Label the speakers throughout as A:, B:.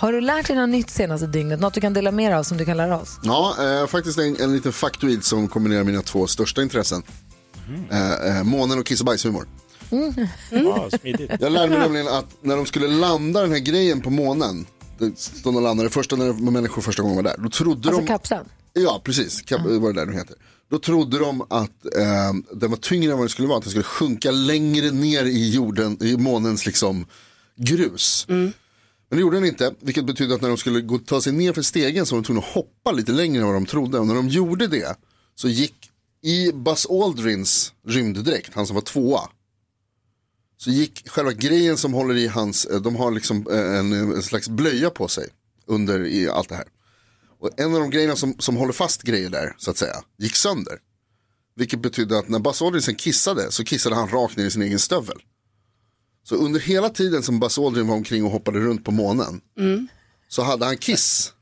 A: Har du lärt dig något nytt senaste dygnet? Något du kan dela med dig av som du kan lära oss?
B: ja eh, faktiskt en, en liten faktoid som kombinerar mina två största intressen. Eh, eh, månen och kiss och bajshumor.
C: Ja, smidigt.
B: Jag lärde mig nämligen att när de skulle landa den här grejen på månen, de landade första när människor första gången var där, då trodde
A: Alltså
B: de...
A: kapseln?
B: Ja, precis. Kap, Vad det där nu heter. Då trodde de att eh, den var tyngre än vad den skulle vara. Att den skulle sjunka längre ner i jorden, i månens liksom grus. Men det gjorde den inte, vilket betyder att när de skulle gå, ta sig ner för stegen så var de tvungna att hoppa lite längre än vad de trodde. Och när de gjorde det så gick i Buzz Aldrins rymddräkt, han som var tvåa, så gick själva grejen som håller i hans, eh, de har liksom eh, en, en slags blöja på sig under i allt det här. Och en av de grejerna som, som håller fast grejer där, så att säga, gick sönder. Vilket betydde att när Buzz Aldrin sen kissade så kissade han rakt ner i sin egen stövel. Så under hela tiden som Buzz Aldrin var omkring och hoppade runt på månen så hade han kiss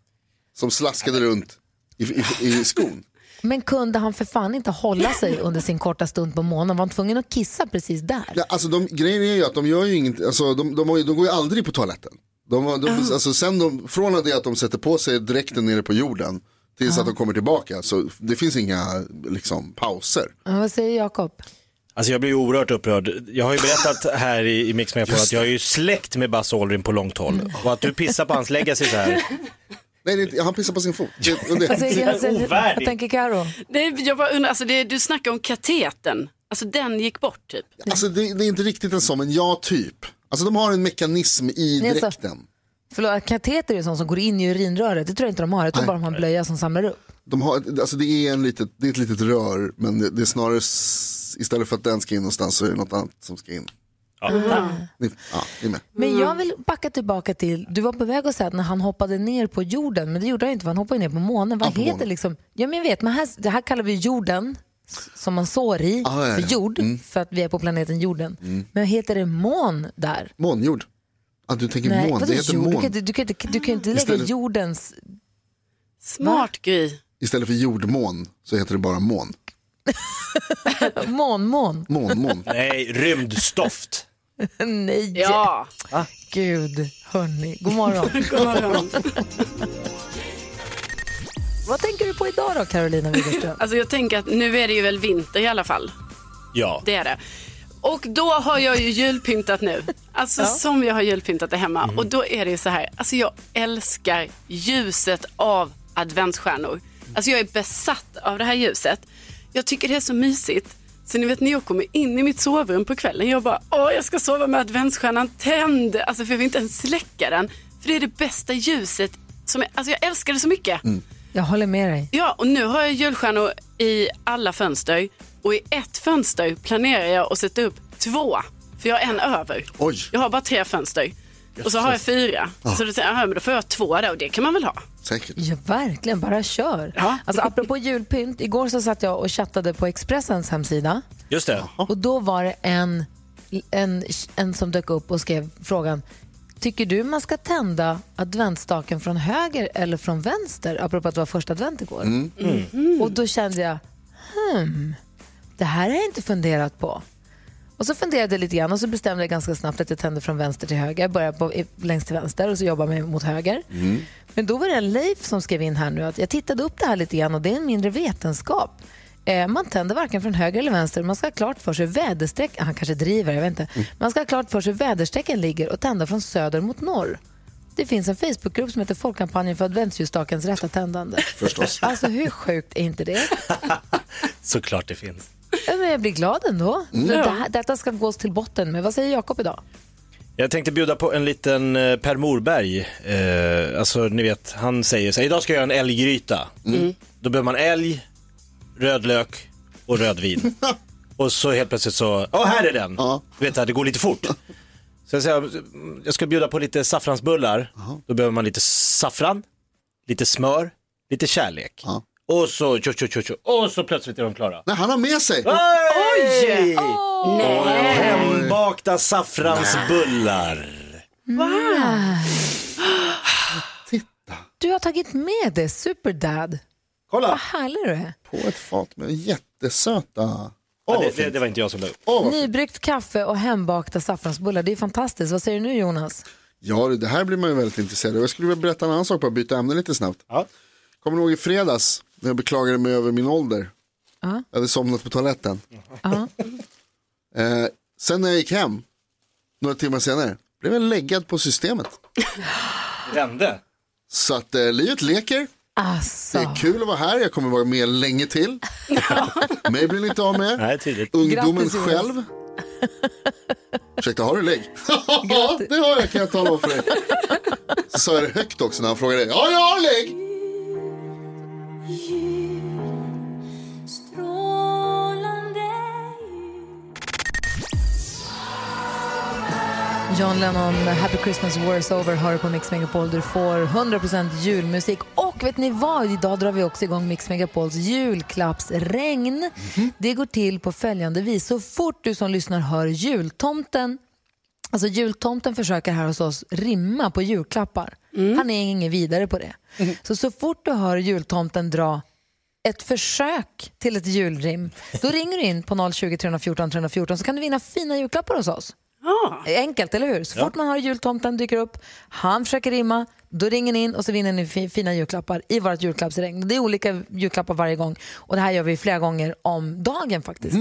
B: som slaskade runt i, i, i skon.
A: Men kunde han för fan inte hålla sig under sin korta stund på månen? Var han tvungen att kissa precis där?
B: Ja, alltså de, grejen är ju att de gör ju inget, alltså de, de, ju- de går ju aldrig på toaletten. De, har- de, alltså sen de, från det att de sätter på sig dräkten nere på jorden tills att de kommer tillbaka så det finns inga liksom, pauser.
A: Ja, vad säger Jakob?
C: Alltså jag blir oerhört upprörd. Jag har ju berättat här i, i Mix Megapol att jag är ju släkt med Buzz Aldrin på långt håll. Och att du pissar på hans legacy så här.
B: Nej, inte- han pissar på sin fot. Det, och det,
A: Vad jag, tänker Karo?
D: Nej, jag bara undrar, alltså det, du snackar om kateten. Alltså den gick bort typ.
B: alltså, det, det är inte riktigt en sån, men ja, typ. Alltså de har en mekanism i
A: Nej, alltså-
B: dräkten.
A: Förlåt, kateter är ju sånt som går in i urinröret. Det tror jag inte de har. Jag tror bara de har en blöja som samlar upp.
B: De har, alltså det, är en litet, det är ett litet rör, men det, det är snarare, istället för att den ska in någonstans så är det något annat som ska in.
C: Ja.
B: Ni, ja, ni med.
A: Men jag vill backa tillbaka till, du var på väg att säga att när han hoppade ner på jorden, men det gjorde han inte för han hoppade ner på månen. Vad
B: Ja, på
A: heter
B: månen.
A: liksom, ja men jag vet, men här, det här kallar vi jorden, som man sår i,
B: Ah, ja, ja.
A: för jord, för att vi är på planeten jorden. Men heter det mån där?
B: Månjord. Ja, du tänker mån,
A: vadå
B: det heter
A: jord? Du
B: mån.
A: kan inte, du kan inte, du kan inte lägga
B: Istället-
A: jordens...
D: Smart Gry.
B: Istället för jordmån så heter det bara mån.
A: Mån, mån.
B: Mån, mån.
C: Nej, rymdstoft.
A: Nej,
D: Ja.
A: gud, hörni. God morgon.
D: God morgon.
A: Vad tänker du på idag då, Carolina Widerström?
D: Alltså jag tänker att nu är det ju väl vinter i alla fall.
C: Ja.
D: Det är det. Och då har jag ju julpyntat nu. Alltså som jag har julpyntat det hemma. Och då är det ju så här, alltså jag älskar ljuset av adventsstjärnor. Alltså jag är besatt av det här ljuset. Jag tycker det är så mysigt. Så ni vet när jag kommer in i mitt sovrum på kvällen, jag bara, åh jag ska sova med adventsstjärnan tänd. Alltså för jag vill inte ens släcka den. För det är det bästa ljuset. Som jag, alltså jag älskar det så mycket.
A: Jag håller med dig.
D: Ja, och nu har jag julstjärnor i alla fönster. Och i ett fönster planerar jag att sätta upp två. För jag har en över.
B: Oj.
D: Jag har bara tre fönster. Och så har jag fyra. Så då säger jag, ja, men då får jag två där och det kan man väl ha.
B: Säkert.
A: Ja, verkligen. Bara kör.
D: Ja.
A: Alltså, apropå julpynt, igår så satt jag och chattade på Expressens hemsida.
C: Just det.
A: Och då var det en, en, en som dök upp och skrev frågan Tycker du man ska tända adventsstaken från höger eller från vänster? Apropå att det var första advent igår. Och då kände jag, hmm, det här har jag inte funderat på. Och så funderade jag lite grann och så bestämde jag ganska snabbt att jag tände från vänster till höger. Jag började på, längst till vänster och så jobbade jag mot höger. Men då var det en Leif som skrev in här nu att jag tittade upp det här lite grann och det är en mindre vetenskap. Eh, man tänder varken från höger eller vänster. Man ska ha klart för sig väderstreck, han kanske driver, jag vet inte. Man ska ha klart för sig väderstrecken ligger och tända från söder mot norr. Det finns en Facebookgrupp som heter Folkkampanjen för adventsljusstakens rätta tändande.
B: Förstås.
A: Alltså hur sjukt är inte det?
C: Såklart det finns.
A: Men jag blir glad ändå.
B: Mm.
A: Det här, detta ska gås till botten med. Vad säger Jakob idag?
C: Jag tänkte bjuda på en liten eh, Per Morberg. Eh, alltså ni vet, han säger så här, idag ska jag göra en älggryta. Då behöver man älg, rödlök och rödvin. och så helt plötsligt så, ja här är den.
B: Ja.
C: Du vet, det går lite fort. Så jag säger, jag ska bjuda på lite saffransbullar. Då behöver man lite saffran, lite smör, lite kärlek.
B: Ja.
C: Och så tjo, tjo, tjo, tjo. Och så plötsligt är de klara.
B: Nej, han har med sig.
C: Oj!
D: Nej.
C: Hembakta saffransbullar.
B: Titta,
A: Du har tagit med det, Superdad. Vad
C: Kolla!
A: härlig du är.
B: på ett fat med jättesöta. Åh,
C: Ja,
B: vad
C: det, det,
B: fint.
C: det var inte jag som la upp.
B: Åh, vad fint.
A: Nybryggt kaffe och hembakta saffransbullar. Det är fantastiskt. Vad säger du nu Jonas?
B: Ja, det här blir man ju väldigt intresserad av. Jag skulle vilja berätta en annan sak, bara byta ämne lite snabbt.
C: Ja.
B: Kommer du ihåg i fredags när jag beklagade mig över min ålder?
A: Ja.
B: Jag hade somnat på toaletten.
A: Ja.
B: Eh, sen när jag gick hem, några timmar senare, blev jag läggad på systemet.
C: Vände.
B: Så att eh, livet leker,
A: Alltså.
B: det är kul att vara här, jag kommer vara med länge till. Mig blir ni inte av med.
C: Nej, tydligt.
B: Ungdomen
A: Grattis, Jonas.
B: själv. Ursäkta, har du lägg? ja, det har jag kan jag tala om för dig. Så sa jag det högt också när han frågade. Ja, jag har lägg!
A: John Lennon, Happy Christmas War's Over hör på Mix Megapol. Du får 100% julmusik. Och vet ni vad? Idag drar vi också igång Mix Megapols julklappsregn. Det går till på följande vis. Så fort du som lyssnar hör jultomten Alltså jultomten försöker här hos oss rimma på julklappar. Han är ingen vidare på det. Så så fort du hör jultomten dra ett försök till ett julrim, då ringer du in på 020 314 314 så kan du vinna fina julklappar hos oss.
D: Ja.
A: Enkelt, eller hur? Så fort man hör jultomten dyker upp, han försöker rimma, då ringer ni in och så vinner ni fi- fina julklappar i vårt julklappsregn. Det är olika julklappar varje gång och det här gör vi flera gånger om dagen faktiskt.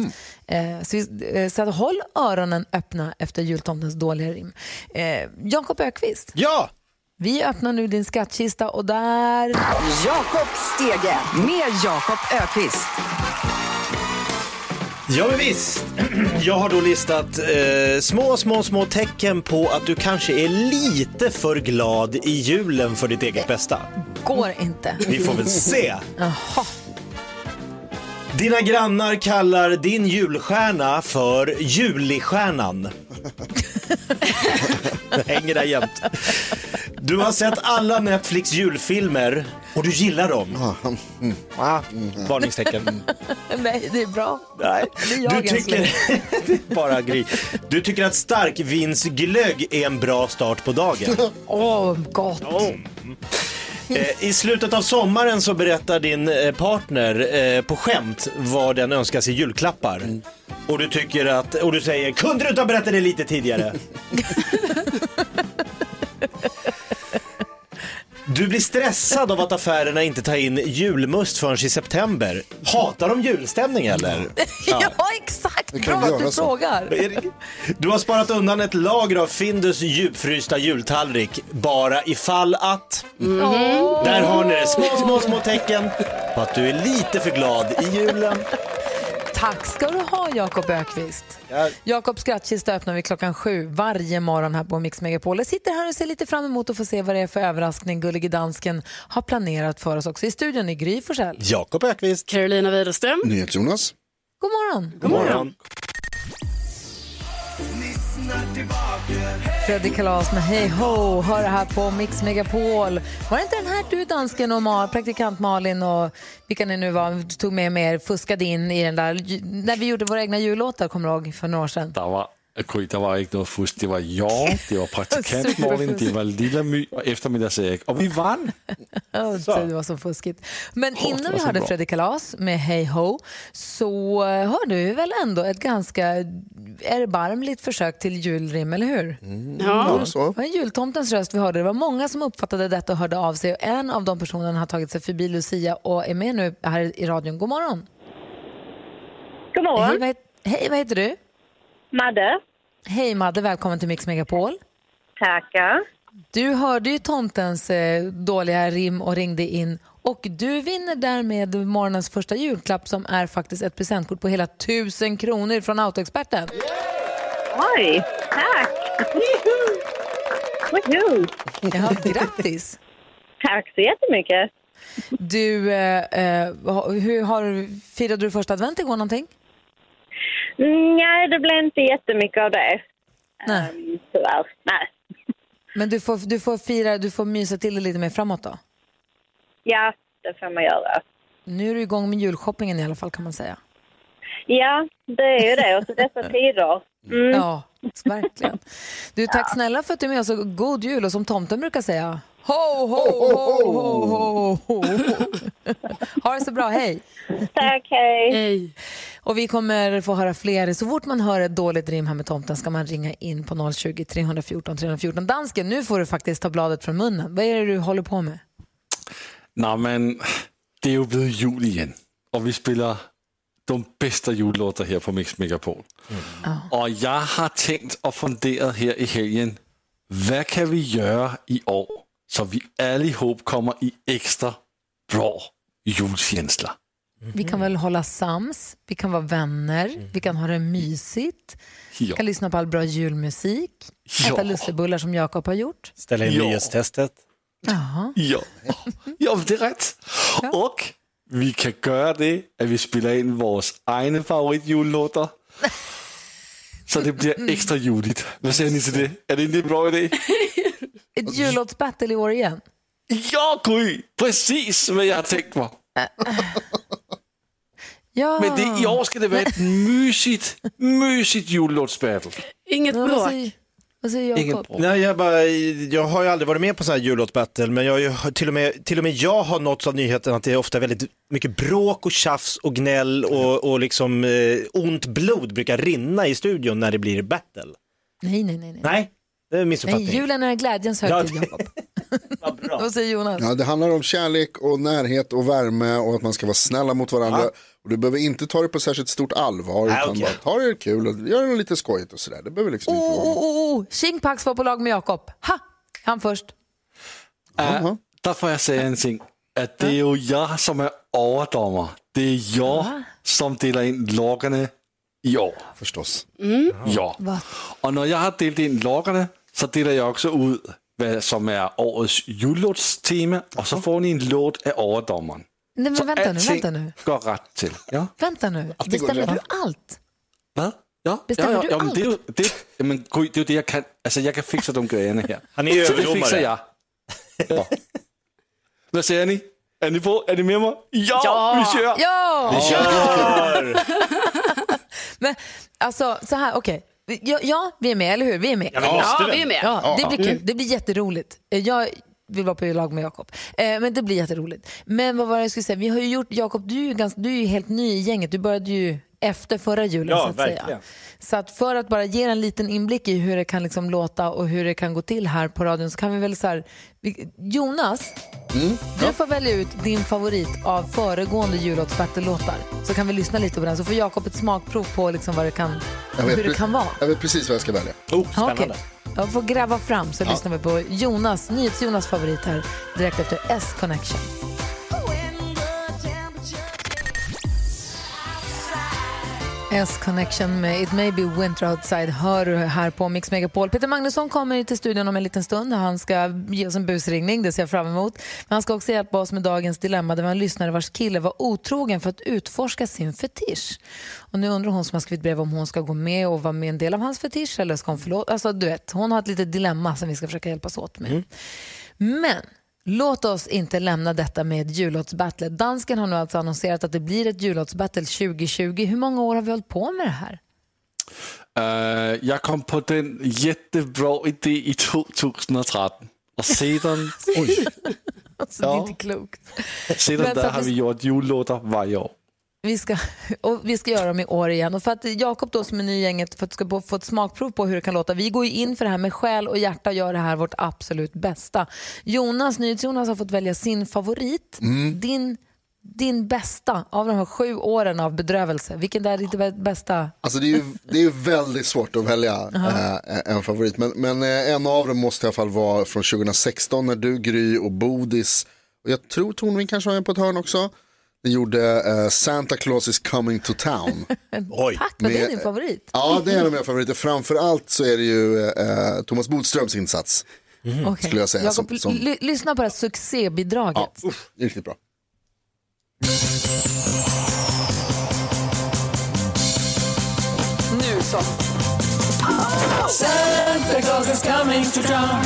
A: Eh, så, vi, eh, så att håll öronen öppna efter jultomtens dåliga rim. Eh, Jakob Ökvist,
C: Ja!
A: Vi öppnar nu din skattkista och där...
E: Jakob Stege med Jakob Ökvist.
C: Ja men visst. Jag har då listat eh, små, små, små tecken på att du kanske är lite för glad i julen för ditt eget bästa.
A: Går inte.
C: Vi får väl se.
A: Jaha.
C: Dina grannar kallar din julstjärna för Julistjärnan. Det hänger där jämt. Du har sett alla Netflix julfilmer och du gillar dem. Ah, varningstecken.
A: Nej, det är bra.
C: Nej.
A: Det är jag
C: Du tycker, det är bara gry. Du tycker att starkvinsglögg är en bra start på dagen.
A: Åh, gott.
C: Eh, I slutet av sommaren så berättar din eh, partner eh, på skämt vad den önskar sig julklappar. Och du tycker att, och du säger, kunde du inte ha berättat det lite tidigare? Du blir stressad av att affärerna inte tar in julmust förrän i september. Hatar de julstämning eller?
A: Ja, exakt.
B: Det
A: Bra
B: kan
A: att
B: göra
A: du
B: så.
A: frågar.
C: Du har sparat undan ett lager av Findus djupfrysta jultallrik bara ifall att. Där har ni det, små, små, små tecken på att du är lite för glad i julen.
A: Tack ska du ha, Jakob Ökvist.
C: Ja.
A: Jakobs skrattkista öppnar vi klockan sju varje morgon här på Mix Megapol. Jag sitter här och ser lite fram emot att få se vad det är för överraskning Gullige Dansken har planerat för oss också. I studion är Gry Forssell.
C: Jakob Ökvist.
D: Carolina Widerström.
B: NyhetsJonas.
A: God morgon.
C: God morgon.
A: Fredrik Kalas med Hej Ho hör det här på Mix Megapol. Var det inte den här du, dansken och Mal, praktikant Malin och vilka ni nu var, tog med mer, fuskade in i den där, när vi gjorde våra egna jullåtar, kommer du ihåg, för några år sedan?
F: Der var, Gry, der var ikke noget fusk. Det var jag, det var praktikant Malin, det var Lilla My och eftermiddags-Erik. Och vi vann.
A: Så. Det var så fuskigt. Men innan
F: det
A: vi hörde. Fredrik Kalas med Hey Ho så eh, hörde vi väl ändå ett ganska erbarmligt försök till julrim, eller hur?
D: Ja.
B: Ja, så.
A: Det var en jultomtens röst vi hörde. Det var många som uppfattade detta och hörde av sig. Och en av de personerna har tagit sig förbi Lucia och är med nu här i radion. God morgon!
G: God morgon.
A: Hej, vad, het- hej, vad heter du?
G: Madde.
A: Hej Madde, välkommen till Mix Megapol.
G: Tackar.
A: Du hörde ju tomtens eh, dåliga rim och ringde in Och du vinner därmed morgonens första julklapp som är faktiskt ett presentkort på hela 1000 kronor från Autoexperten.
G: Oj, tack! Woho!
A: Ja, grattis!
G: Tack så jättemycket.
A: Du, eh, eh, hur har, firade du första advent igår någonting?
G: Mm, Nej, det blev inte jättemycket av det.
A: Nej.
G: Um, tyvärr. Nej.
A: Men du får, du får fira, du får mysa till det lite mer framåt då?
G: Ja, det får man göra.
A: Nu är du igång med julshoppingen i alla fall kan man säga.
G: Ja, det är ju det. Och så dessa tider. Mm.
A: Ja, verkligen. Du, tack snälla för att du är med oss god jul och som tomten brukar säga, ho, ho, ho, ho, ho, ho. Ha det så bra, hej!
G: Tack, hej.
D: Hej.
A: Och vi kommer få höra fler. Så fort man hör ett dåligt rim här med tomten ska man ringa in på 020-314 314. Dansken, nu får du faktiskt ta bladet från munnen. Vad är det du håller på med?
F: Nej, men det är ju blivit jul igen. Och vi spelar de bästa jullåtar här på Mix Megapol. Och jag har tänkt och funderat här i helgen, vad kan vi göra i år så vi allihop kommer i extra bra julkänsla?
A: Vi kan väl hålla sams, vi kan vara vänner, vi kan ha det mysigt, vi
F: Ja.
A: kan lyssna på all bra julmusik,
F: Ja.
A: äta lussebullar som Jakob har gjort.
C: Ställa in
F: Ja.
C: nyhetstestet.
A: Jaha.
F: Ja, ja det är rätt. Och vi kan göra det att vi spelar in våra egna favoritjullåtar. Så det blir extra juligt. Vad säger ni till det? Är det inte en bra idé?
A: Ett jullåtsbattle i år igen.
F: Ja, Gry! Precis vad jag har tänkt mig.
A: Ja.
F: Men det, i år ska det vara ett mysigt, mysigt jullåtsbattle.
D: Inget bråk.
A: vad säger Jakob?
C: Nej, jag, bara, jag har ju aldrig varit med på så här jullåtsbattle, men jag, ju- till, och med, till och med jag har nåtts av nyheten att det är ofta väldigt mycket bråk och tjafs och gnäll och, och liksom eh, ont blod brukar rinna i studion när det blir battle.
A: Nej, nej, nej. nej.
C: Nej, det är en
A: nej
C: missuppfattning.
A: julen är glädjens högtid,
C: Ja, det-
A: Jakob.
C: Vad bra.
A: Vad säger Jonas?
B: Ja, det handlar om kärlek och närhet och värme och att man ska vara snälla mot varandra. Och du behöver inte ta det på särskilt stort allvar
C: Nej,
B: utan
C: okej.
B: bara ta det kul och gör det lite skojigt och sådär. Det behöver liksom
A: Oh,
B: inte vara
A: oh, oh, oh. Tjingpax var på lag med Jakob. Ha! Han först.
F: Äh, där får jag säga en ting. Att det är ju jag som är överdomare. Det är jag som delar in lagarna i år.
B: förstås.
F: Ja.
A: Va?
F: Och när jag har delat in lagarna så delar jag också ut vad som är årets jullåtstema och så får ni en låt av överdomaren.
A: Nej,
F: Så
A: men vänta nu, vänta nu.
F: går rätt till. Ja.
A: Vänta nu. Bestämmer du allt?
F: Vad? Ja,
A: Bestämmer
F: ja,
A: du
F: ja, men det är ju
A: allt?
F: det, ja, men, det, är ju det jag kan. Alltså jag kan fixa de grejerna här.
C: Han är ju
F: Så det
C: överdomare.
F: fixar jag. Ja. Vad säger ni? Är ni på? Är ni med mig? Ja,
D: Ja.
F: vi kör!
A: Ja!
C: Vi kör!
A: Men alltså, så här, okej. Ja, ja, vi är med, eller hur? Vi är med.
C: Ja, vi måste
D: Ja, vi är med.
A: Ja, det blir kul. Det blir jätteroligt. Eh, Jag vill vara på lag med Jakob. Eh, men det blir jätteroligt. Men vad var det jag skulle säga? Vi har ju gjort, Jakob, du är ju, ganska, du är ju helt ny i gänget. Du började ju efter förra julen
C: Ja,
A: så att säga.
C: verkligen.
A: Så att för att bara ge en liten inblick i hur det kan liksom låta och hur det kan gå till här på radion så kan vi väl så här, Jonas, du får välja ut din favorit av föregående jullåtsbattle-låtar. Så kan vi lyssna lite på den så får Jakob ett smakprov på liksom vad det kan,
B: vet,
A: hur det kan vara.
B: jag vet precis vad jag ska välja.
C: Oh,
A: Ja,
C: spännande.
A: okej. Jag får gräva fram så lyssnar vi på Jonas, NyhetsJonas favorit här direkt efter S-Connection. S-Connection med It May Be Winter Outside hör du här på Mix Megapol. Peter Magnusson kommer till studion om en liten stund. Han ska ge oss en busringning, det ser jag fram emot. Men han ska också hjälpa oss med dagens dilemma där vi har en lyssnare vars kille var otrogen för att utforska sin fetisch. Och nu undrar hon som har skrivit brev om hon ska gå med och vara med en del av hans fetisch eller ska hon förlåta? Alltså du vet, hon har ett litet dilemma som vi ska försöka hjälpas åt med. Men låt oss inte lämna detta med ett jullåtsbattle. Dansken har nu alltså annonserat att det blir ett jullåtsbattle 2020. Hur många år har vi hållit på med det här?
F: Uh, jag kom på den jättebra idé i 2013. Och sedan,
A: Alltså, Det är inte klokt.
F: sedan där har
A: vi-
F: vi gjort jullåtar varje år.
A: Vi ska, och vi ska göra dem i år igen. Och för att Jakob då som är ny i gänget för att ska få- ett smakprov på hur det kan låta. Vi går ju in för det här med själ och hjärta och gör det här vårt absolut bästa. Jonas, NyhetsJonas har fått välja sin favorit. Din, din bästa av de här sju åren av bedrövelse. Vilken är ditt bä- bästa?
B: Alltså det är ju, det är väldigt svårt att välja eh, en favorit. Men, men eh, en av dem måste i alla fall vara från 2016 när du, Gry och Bodis Och jag tror Tornving kanske var med på ett hörn också. Den gjorde eh, Santa Claus is coming to town.
C: Oj.
A: Tack, var det
B: Med-
A: din favorit?
B: ja, det är en av mina favoriter. Framförallt så är det ju eh, Thomas Bodströms insats.
A: Okej.
B: Skulle jag säga,
A: Jakob,
B: som- som-
A: ly- lyssna på det här succébidraget.
B: Ja, uff, det är riktigt bra.
E: Nu så. Santa Claus is coming to town.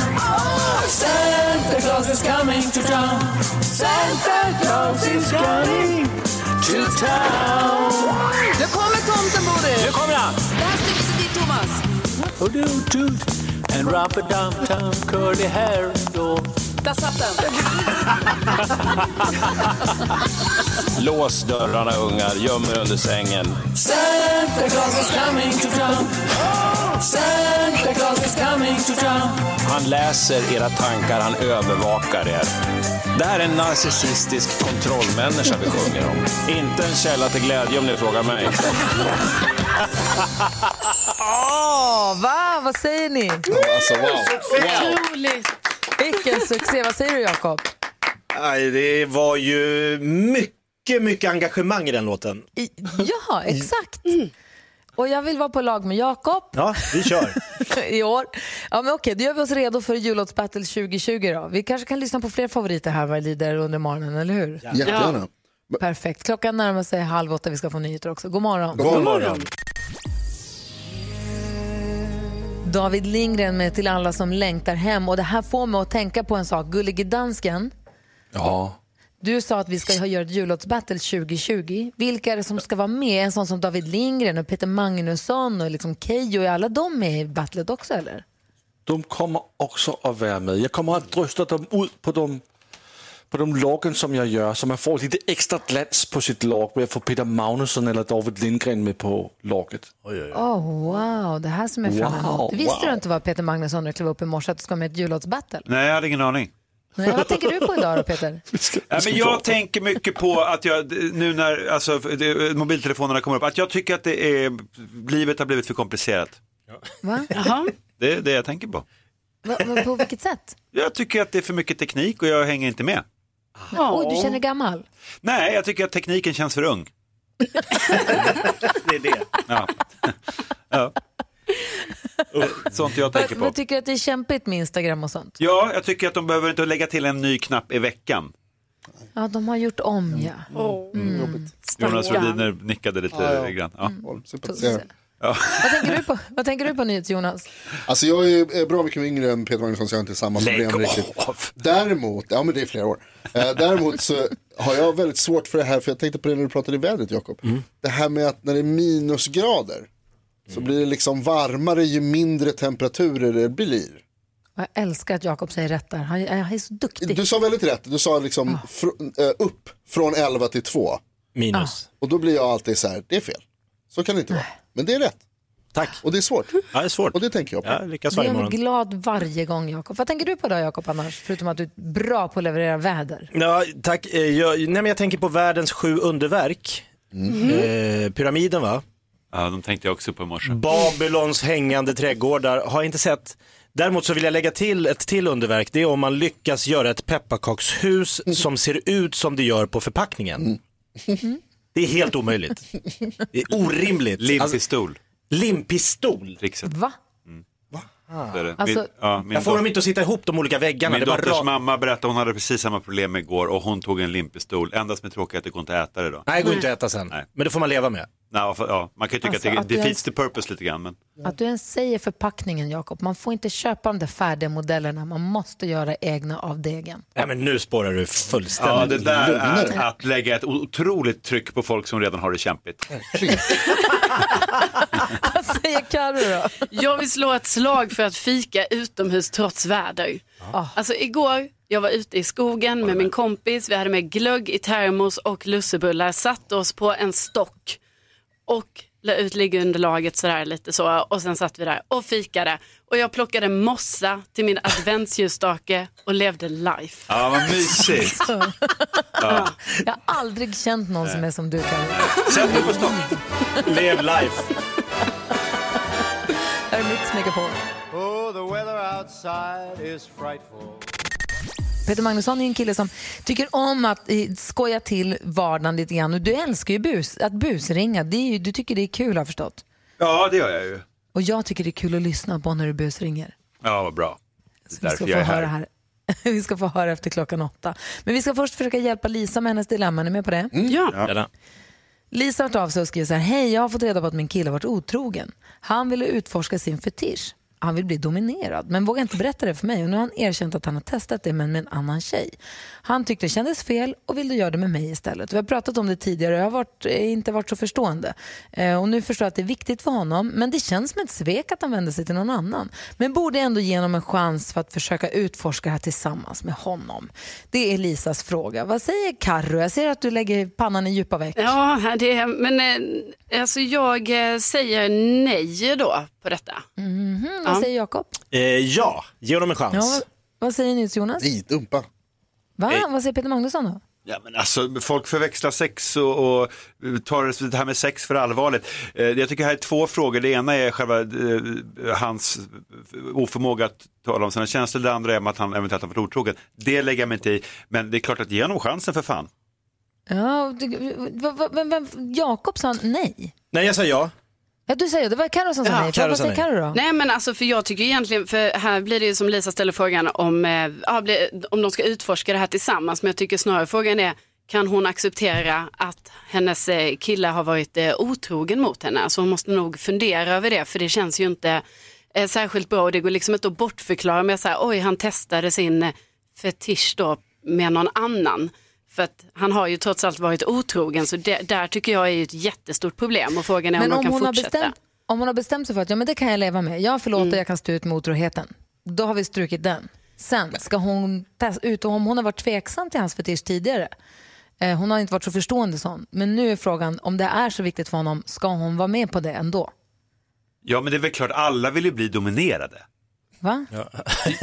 E: Santa Claus is coming to town. Santa Claus is coming to town. Nu kommer tomten, Bodil.
C: Nu kommer han!
E: Det här stycket är ditt, Thomas.
H: Och du tut en rumpadum-tum curly hair då
E: Där satt den.
H: Lås dörrarna ungar, göm er under sängen.
E: Santa Claus is coming to town. Santa Claus is coming to town.
H: Han läser era tankar, han övervakar er. Det här är en narcissistisk kontrollmänniska vi sjunger om. Inte en källa till glädje om ni frågar mig.
A: Åh, va? Vad säger ni?
B: Alltså, wow. wow.
D: Otroligt.
A: Vilken succé. Vad säger du, Jakob?
C: Nej, det var ju mycket, mycket engagemang i den låten.
A: I- Ja, exakt. Och jag vill vara på lag med Jakob
C: Ja, vi kör.
A: i år. Ja, men okej, då gör vi oss redo för jullåtsbattle 2020 då. Vi kanske kan lyssna på fler favoriter här vad lider under morgonen, eller hur?
B: Jättegärna.
A: Perfekt. Klockan närmar sig halv åtta, vi ska få nyheter också. God morgon.
C: God morgon.
A: David Lindgren med Till alla som längtar hem. Och det här får mig att tänka på en sak. Gullige dansken,
F: Ja.
A: du sa att vi ska göra ett jullåtsbattle 2020. Vilka är det som ska vara med? En sån som David Lindgren och Peter Magnusson och liksom Keyyo. Är alla de med i battlet också eller?
F: De kommer också att vara med. Jag kommer att rösta dem ut på de, på de loggen som jag gör så man får lite extra glans på sitt logg med att få Peter Magnusson eller David Lindgren med på logget.
A: Oh, wow, det här som är fram emot.
F: Wow,
A: Visste
F: wow.
A: du inte vad Peter Magnusson klev upp i morse att du ska med ett jullåtsbattle?
I: Nej, jag hade ingen aning.
A: Nej, vad tänker du på idag då Peter?
I: Ja, men jag tänker mycket på att jag, nu när alltså, det, mobiltelefonerna kommer upp, att jag tycker att det är, livet har blivit för komplicerat.
A: Va?
D: Jaha.
I: Det är det jag tänker på.
A: Va, va, på vilket sätt?
I: Jag tycker att det är för mycket teknik och jag hänger inte med.
A: Oj, du känner dig gammal?
I: Nej, jag tycker att tekniken känns för ung.
C: Det är det.
I: Ja. ja. Sånt jag tänker
A: Men
I: på.
A: tycker du att det är kämpigt med Instagram och sånt?
I: Ja, jag tycker att de behöver inte lägga till en ny knapp i veckan.
A: Ja, de har gjort om ja.
I: Jonas Rhodiner nickade lite
B: Ja, ja.
I: grann. Ja.
B: Sympatiserar.
I: Ja.
A: Vad tänker du på, vad tänker du på nyhets Jonas?
B: Alltså jag är bra mycket yngre än Peter Magnusson så jag har inte samma problem
I: Lägg
B: riktigt.
I: av.
B: Däremot, ja men det är flera år. Eh, däremot så har jag väldigt svårt för det här, för jag tänkte på det när du pratade i vädret Jakob. Det här med att när det är minusgrader så blir det liksom varmare ju mindre temperaturer det blir.
A: Jag älskar att Jakob säger rätt där. Han, är så duktig.
B: Du sa väldigt rätt, du sa liksom fr- eh, upp från 11 till 2.
C: Minus.
B: Och då blir jag alltid så här, det är fel. Så kan det inte vara. Men det är rätt.
C: Tack.
B: Och det är svårt.
C: Ja, det är svårt.
B: Och det tänker jag på.
C: Ja, lyckas varje
A: gör mig
C: morgon.
A: glad varje gång Jakob. Vad tänker du på då Jakob annars? Förutom att du är bra på att leverera väder.
C: Ja, tack. Eh, Jag, nej, men jag tänker på världens sju underverk. Eh, pyramiden va?
I: ja, de tänkte jag också på i morse.
C: Babylons hängande trädgårdar har jag inte sett. Däremot så vill jag lägga till ett till underverk. Det är om man lyckas göra ett pepparkakshus som ser ut som det gör på förpackningen. Det är helt omöjligt. Det är orimligt. Alltså,
I: Limpistol,
C: limpistol.
I: trixet.
A: Va?
I: Så är det.
A: Alltså-
I: min, ja, min,
C: Jag får dem inte att sitta ihop de olika väggarna.
I: min
C: Det är bara
I: dotters
C: rakt-
I: mamma berättade hon hade precis samma problem igår och hon tog en limpistol. Endast med tråkigt att det går inte att äta det då.
C: Nej, det går inte att äta sen.
I: Nej.
C: Men det får man leva med.
I: Nej, för, ja, man kan ju tycka
A: Alltså,
I: att
A: att
I: det
A: du
I: defeats the purpose lite grann. Men...
A: Att du ens säger förpackningen Jakob. Man får inte köpa de där färdiga modellerna. Man måste göra egna av degen.
C: Nej, men nu spårar du
I: Ja,
C: fullständigt.
I: det där är att lägga ett otroligt tryck på folk som redan har det kämpigt.
A: Vad säger Carro då?
D: Jag vill slå ett slag för att fika utomhus trots väder. Alltså igår, jag var ute i skogen med min kompis, vi hade med glögg i termos och lussebullar, satte oss på en stock och la ut liggunderlaget sådär lite så och sen satt vi där och fikade. Och jag plockade mossa till min adventsljusstake och levde life.
I: Ja, vad mysigt.
A: Jag har aldrig känt någon som är som du Carro.
I: Sätt dig på stock.
C: Lev life.
A: Här är Mix Megapol. Peter Magnusson är en kille som tycker om att skoja till vardagen lite grann. Och du älskar ju bus, att busringa. Det är ju, du tycker det är kul har jag förstått.
I: Ja, det gör jag ju.
A: Och jag tycker det är kul att lyssna på när du busringer.
I: Ja, vad bra. Det är
A: Vi
I: därför
A: ska
I: jag är här.
A: här. Vi ska få höra efter klockan åtta. Men vi ska först försöka hjälpa Lisa med hennes dilemma. Är ni med på det?
D: Ja.
A: Lisa har hört av sig och skriver så här. Hej, jag har fått reda på att min kille har varit otrogen. Han ville utforska sin fetisch. Han vill bli dominerad, men vågar inte berätta det för mig. Och nu har han erkänt att han har testat det, men med en annan tjej. Han tyckte det kändes fel och ville göra det med mig istället. Vi har pratat om det tidigare och jag har varit, eh, inte varit så förstående. Eh, och nu förstår jag att det är viktigt för honom, men det känns som ett svek att han vänder sig till någon annan. Men borde ändå ge honom en chans för att försöka utforska det här tillsammans med honom. Det är Lisas fråga. Vad säger Karro? Jag ser att du lägger pannan i djupa veck.
D: Ja, det men eh, alltså jag eh, säger nej då på detta.
A: Mhm, Vad säger Jakob?
C: Eh, ja, ge honom en chans.
A: Ja, vad, säger ni Jonas?
B: Nej, dumpa.
A: Va?
I: Nej.
A: Vad säger Peter Magnusson då?
I: Ja, men alltså, folk förväxlar sex och, och tar det här med sex för allvarligt. Eh, jag tycker här är två frågor. Det ena är själva eh, hans oförmåga att tala om sina känslor. Det andra är att han eventuellt har varit otrogen. Det lägger jag mig inte i. Men det är klart att ge honom chansen för fan.
A: Ja, Jakob sa nej.
C: Nej, jag säger ja.
A: Ja, du säger det. var Carro som sa nej.
C: Karo
A: Vad säger
C: nej.
A: Carro då?
D: Nej men alltså för jag tycker egentligen, för här blir det ju som Lisa ställer frågan om, eh, om de ska utforska det här tillsammans. Men jag tycker snarare frågan är, kan hon acceptera att hennes eh, kille har varit eh, otrogen mot henne? Alltså hon måste nog fundera över det för det känns ju inte eh, särskilt bra och det går liksom inte att bortförklara med så här, oj han testade sin eh, fetisch då med någon annan. För att han har ju trots allt varit otrogen så det, där tycker jag är ju ett jättestort problem och frågan är
A: Men
D: om
A: om
D: kan
A: hon, har
D: fortsätta.
A: bestämt, om hon har bestämt sig för att ja, men det kan jag leva med. Jag förlåter, jag kan stå ut med otroheten. Då har vi strukit den. Sen ska hon testa ut, om hon har varit tveksam till hans fetisch tidigare. Eh, hon har inte varit så förstående sån. Men nu är frågan, om det är så viktigt för honom, ska hon vara med på det ändå?
I: Ja men det är väl klart, alla vill ju bli dominerade.
A: Va?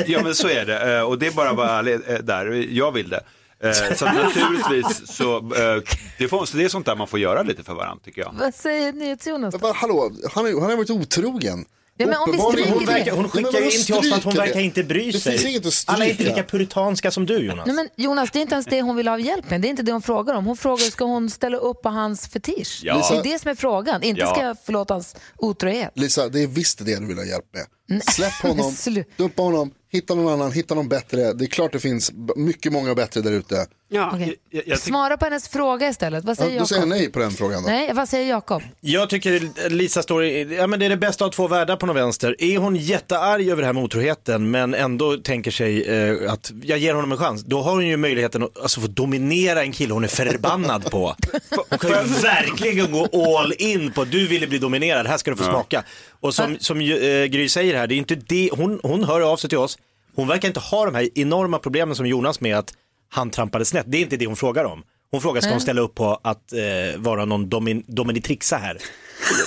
I: Ja men så är det Eh, och det är bara att vara ärlig eh, där, jag vill det. Eh, Så naturligtvis så, eh, det, får, så det är sånt där man får göra lite för varandra tycker jag.
A: Vad säger NyhetsJonas?
B: Men, hallå, han, är, han har varit otrogen.
A: Ja, men om vi
B: Uppenbarligen-
A: stryker
C: Hon, verkar, hon
B: Ja, men
C: skickar ju
B: vadå
C: in till oss att hon
B: stryka
C: verkar
B: det?
C: inte bry
B: Det
C: sig.
B: finns inget att
C: Alla är inte lika puritanska som du Jonas.
A: Nej, men Jonas, det är inte ens det hon vill ha hjälp med. Det är inte det hon frågar om. Hon frågar, ska hon ställa upp på hans fetisch?
I: Ja.
A: Det är det som är frågan. Inte
I: Ja.
A: ska jag förlåta hans otrohet.
B: Lisa, det är visst det du vill ha hjälp med. Släpp honom,
A: Slu-
B: dumpa honom, hitta någon annan, hitta någon bättre. Det är klart det finns mycket många bättre där ute.
D: Ja.
A: Okej.
I: Jag, jag
A: Svara på hennes fråga istället. Vad
B: Ja,
A: säger
B: då säger jag
A: Jakob?
B: nej på den frågan då.
A: Nej, vad säger Jakob?
C: Jag tycker Lisa står i, ja men det är det bästa av två världar på något vänster. Är hon jättearg över det här med otroheten men ändå tänker sig eh, att jag ger honom en chans, då har hon ju möjligheten att alltså, få dominera en kille hon är förbannad på. Hon kan ju verkligen gå all in på du ville bli dominerad, här ska du få smaka. Och som, som eh, Gry säger här, det är inte det, hon, hon hör av sig till oss, hon verkar inte ha de här enorma problemen som Jonas med att han trampade snett. Det är inte det hon frågar om. Hon frågar, ska hon ställa upp på att eh, vara någon domin, dominatrixa här?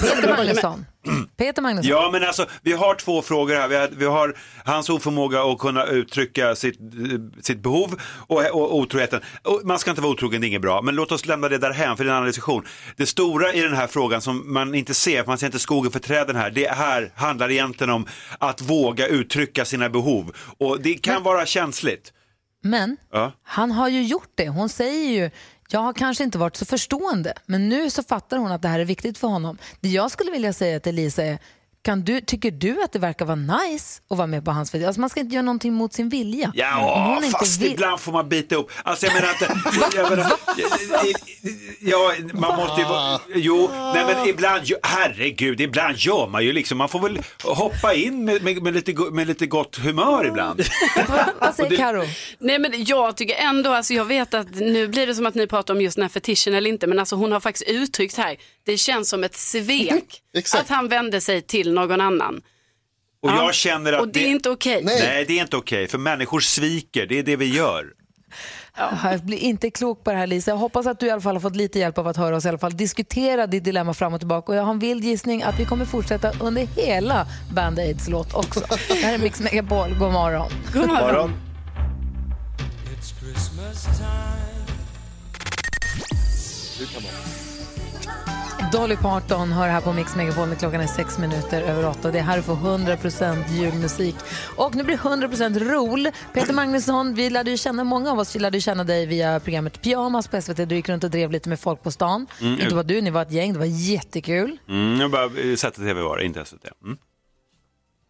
A: Peter Magnusson. Peter Magnusson.
I: Ja men alltså vi har två frågor här. Vi har, vi har hans oförmåga att kunna uttrycka sitt, eh, sitt behov och, och otroheten. Och man ska inte vara otrogen, det är inget bra. Men låt oss lämna det därhän för det är en annan diskussion. Det stora i den här frågan som man inte ser, för man ser inte skogen för träden här. Det här handlar egentligen om att våga uttrycka sina behov. Och det kan vara känsligt.
A: Men
I: Ja.
A: han har ju gjort det. Hon säger ju, jag har kanske inte varit så förstående, men nu så fattar hon att det här är viktigt för honom. Det jag skulle vilja säga till Lisa är, kan du, tycker du att det verkar vara nice att vara med på hans fest? Alltså man ska inte göra någonting mot sin vilja.
I: Ja, fast
A: vill-
I: ibland får man bita ihop. Alltså jag menar inte... Jag menar, ja, man måste ju vara... Jo, nej men ibland, herregud, ibland gör man ju liksom, man får väl hoppa in med, med, med, lite, med lite gott humör ibland.
A: Vad säger Karo?
D: Nej men jag tycker ändå, alltså jag vet att nu blir det som att ni pratar om just den här fetischen eller inte, men alltså hon har faktiskt uttryckt här, det känns som ett svek
B: Exakt.
D: att han vände sig till någon annan.
I: Och
D: Ja,
I: jag känner att
D: Och det är inte okej.
B: Nej.
I: Nej, det är inte okej, för människor sviker, det är det vi gör.
A: Jag blir inte klok på det här Lisa. Jag hoppas att du i alla fall har fått lite hjälp av att höra oss i alla fall diskutera ditt dilemma fram och tillbaka. Och jag har en vild gissning att vi kommer fortsätta under hela Band Aids låt också. Det här är Mix Megapol. God morgon.
D: God morgon.
C: Morgon.
A: Dolly Parton hör här på Mix Megapol när klockan är sex minuter över åtta. Det är här du får 100% julmusik. Och nu blir det 100% rol. Peter Magnusson, vi lärde ju känna, många av oss lärde ju känna dig via programmet Pyjamas på SVT. Du gick runt och drev lite med folk på stan.
I: Mm,
A: Inte var du, ni var ett gäng. Det var jättekul.
I: Mm, jag bara, eh, ZTV var det, inte SVT. Mm.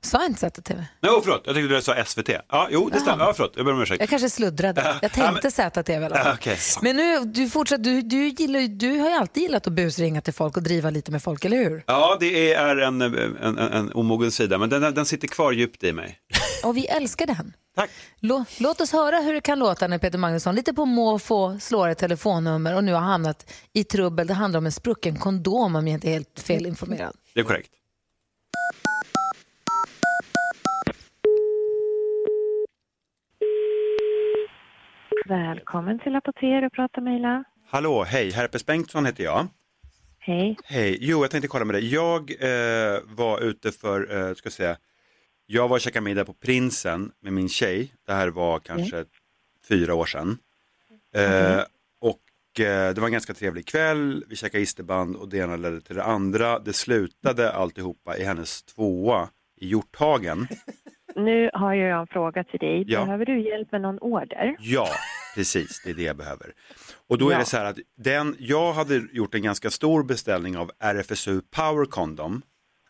A: Sa jag inte ZTV?
I: Nej, oh, förlåt, jag tyckte du sa SVT. Ja, jo, det stämmer. Ja, förlåt, jag ber om ursäkt.
A: Jag kanske sluddrade. Jag tänkte ZTV i alla fall.
I: Okej.
A: Men nu, du, fortsätter, du, du, gillar, du har ju alltid gillat att busringa till folk och driva lite med folk, eller hur?
I: Ja, det är en, en, en, en omogen sida, men den, den sitter kvar djupt i mig.
A: Och vi älskar den.
I: Tack.
A: Lå, låt oss höra hur det kan låta när Peter Magnusson lite på måfå slår ett telefonnummer och nu har hamnat i trubbel. Det handlar om en sprucken kondom om jag inte är helt felinformerad.
I: Det är korrekt.
J: Välkommen till Apotea och prata med Ila.
I: Hallå, hej, Herpes Bengtsson heter jag.
J: Hej.
I: Hej, jo jag tänkte kolla med dig. Jag eh, var ute för, eh, ska jag säga, jag var och käkade middag på Prinsen med min tjej. Det här var kanske fyra år sedan. Eh, Och eh, det var en ganska trevlig kväll, vi käkade isterband och det ena ledde till det andra. Det slutade alltihopa i hennes tvåa i Hjorthagen.
J: Nu har jag en fråga till dig.
I: Ja.
J: Behöver du hjälp med någon order?
I: Ja, precis, det är det jag behöver. Och då är
J: Ja.
I: det så här att den, jag hade gjort en ganska stor beställning av RFSU Power Condom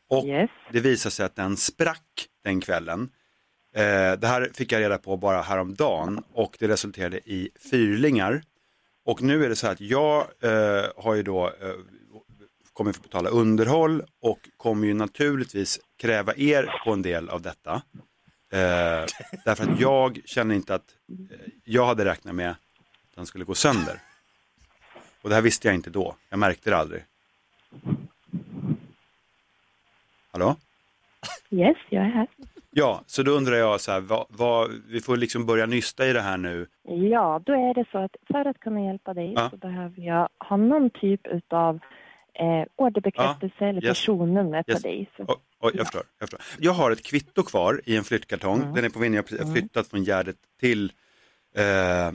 I: och det visade sig att den sprack den kvällen. Eh, det här fick jag reda på bara häromdagen och det resulterade i fyrlingar. Och nu är det så här att jag eh, har ju då eh, kommer få betala underhåll och kommer ju naturligtvis kräva er på en del av detta. Eh, därför att jag känner inte att eh, jag hade räknat med att den skulle gå sönder. Och det här visste jag inte då. Jag märkte det aldrig. Hallå?
J: Yes, jag är här.
I: Ja, så då undrar jag så här, vad, vad, vi får liksom börja nysta i det här nu.
J: Ja, då är det så att för att kunna hjälpa dig
I: Ja.
J: så behöver jag ha någon typ av eh, orderbekräftelse eller
I: yes.
J: personnummer
I: Yes.
J: på dig. Så,
I: Oj, oj, jag, förstår, jag förstår. Jag har ett kvitto kvar i en flyttkartong.
J: Mm.
I: Den är på väg, jag har flyttat från Gärdet till eh,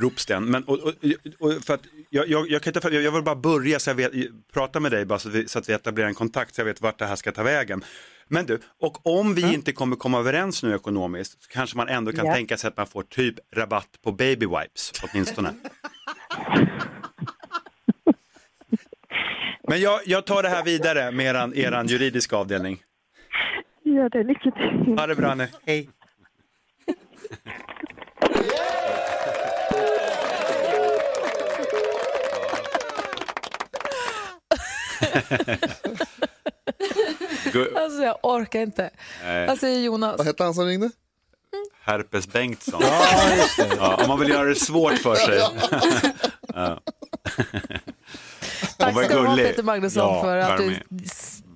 I: Ropsten. Men, och, och, och för att jag, jag, jag, kan inte, jag vill bara börja så jag vet, prata med dig bara så, att vi, så att vi etablerar en kontakt så jag vet vart det här ska ta vägen. Men du, och om vi inte kommer komma överens nu ekonomiskt så kanske man ändå kan
J: Ja.
I: tänka sig att man får typ rabatt på baby wipes åtminstone. Men jag, jag tar det här vidare med eran, eran juridiska avdelning.
J: gör det. Lycka till.
I: Ha det bra nu, hej.
A: Alltså jag orkar inte.
I: Nej.
A: Alltså Jonas.
B: Vad hette han som ringde?
I: Herpes Bengtsson.
B: Ja, just det.
I: Ja, om man vill göra det svårt för sig. Ja.
A: Tack ska du ha. Peter Magnusson
I: Ja,
A: för att du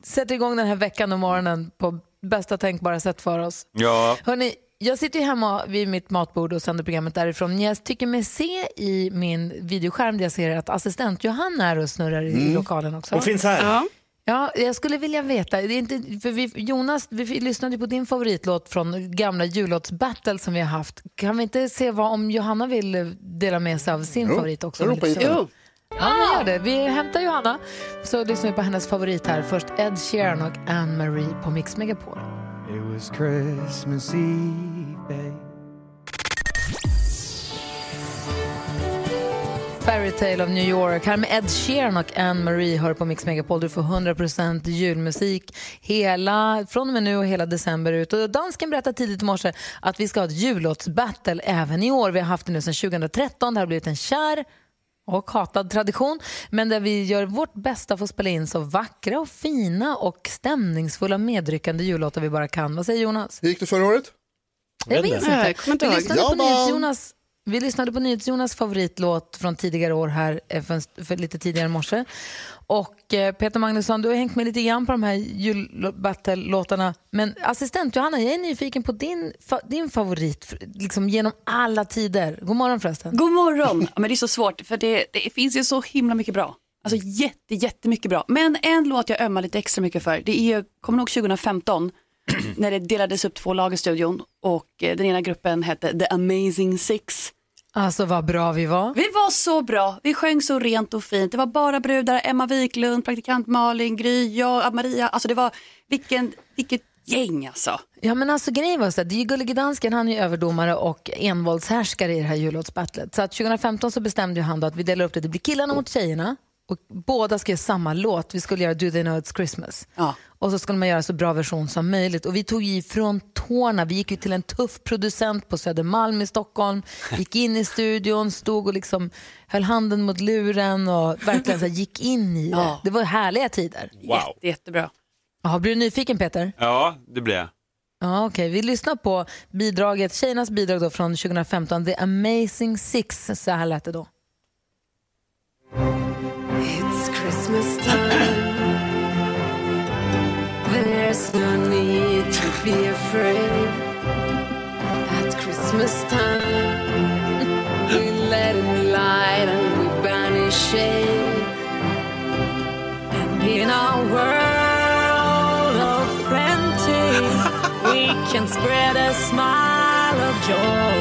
A: sätter igång den här veckan och morgonen på bästa tänkbara sätt för oss.
I: Ja,
A: Hörrni, jag sitter ju hemma vid mitt matbord och sänder programmet därifrån. Jag tycker mig se i min videoskärm där jag ser att assistent Johanna är och snurrar i
C: Mm.
A: lokalen också.
C: Hon finns här.
D: Ja.
A: Ja, jag skulle vilja veta. Det är inte, för vi, Jonas, vi lyssnade på din favoritlåt från gamla jullåtsbattle som vi har haft. Kan vi inte se vad om Johanna vill dela med sig av sin
B: Jo,
A: favorit också?
B: jag ropar
A: Ja, men gör det. Vi hämtar Johanna så lyssnar vi på hennes favorit här. Först Ed Sheeran och Anne-Marie på Mix Megapol.
K: It was Christmas Eve, babe.
A: Fairytale of New York. Här med Ed Sheeran och Anne-Marie hör på Mix Megapol. Du får 100% julmusik hela, från och med nu och hela december ut. Och dansken berättade tidigt i morse att vi ska ha ett jullåtsbattle även i år. Vi har haft det nu sedan 2013. Det har blivit en kär och hatad tradition, men där vi gör vårt bästa för att spela in så vackra och fina och stämningsfulla medryckande jullåtar vi bara kan. Vad säger Jonas?
B: Hur gick det förra året?
A: Jag minns inte.
D: Jag kommer inte
A: vi,
D: ihåg.
A: lyssnade
B: Jag
A: på
B: vann.
A: Vi lyssnade på NyhetsJonas favoritlåt från tidigare år här eh, för, en för lite tidigare i morse. Och eh, Peter Magnusson, du har hängt med lite grann på de här julbattle-låtarna. Men assistent Johanna, jag är nyfiken på din, fa, din favorit liksom genom alla tider. God morgon förresten.
L: God morgon! Men det är så svårt för det, det finns ju så himla mycket bra. Alltså jätte, jättemycket bra. Men en låt jag ömmar lite extra mycket för, det är, kommer nog 2015 när det delades upp två lag i studion och eh, den ena gruppen hette The Amazing Six
A: Alltså vad bra vi var.
L: Vi var så bra, vi sjöng så rent och fint. Det var bara brudar, Emma Wiklund, praktikant Malin, Gry, jag, Maria. Alltså det var, vilken, vilket gäng alltså.
A: Ja men alltså grejen var så att det är ju Gullige Dansken, han är ju överdomare och envåldshärskare i det här jullåtsbattlet. Så att 2015 så bestämde ju han då att vi delar upp det, det blir killarna mot tjejerna och båda ska göra samma låt. Vi skulle göra Do They Know It's Christmas. Och så skulle man göra så bra version som möjligt. Och vi tog i från tårna. Vi gick ju till en tuff producent på Södermalm i Stockholm. Gick in i studion, stod och liksom höll handen mot luren och verkligen så gick in i det.
I: Ja.
A: Det var härliga tider.
I: Wow.
L: jättebra.
A: Jaha, blir du nyfiken Peter?
I: Ja, det blir jag.
A: Ja, okej. Vi lyssnar på bidraget, tjejernas bidrag då från 2015, The Amazing Six. Så här lät det då.
E: Christmas time. There's no need to be afraid. At Christmas time, we let in light and we banish shade. And in our world of plenty, we can spread a smile of joy.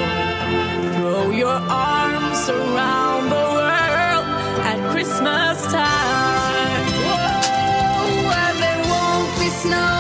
E: Throw your arms around the world at Christmas time. Snow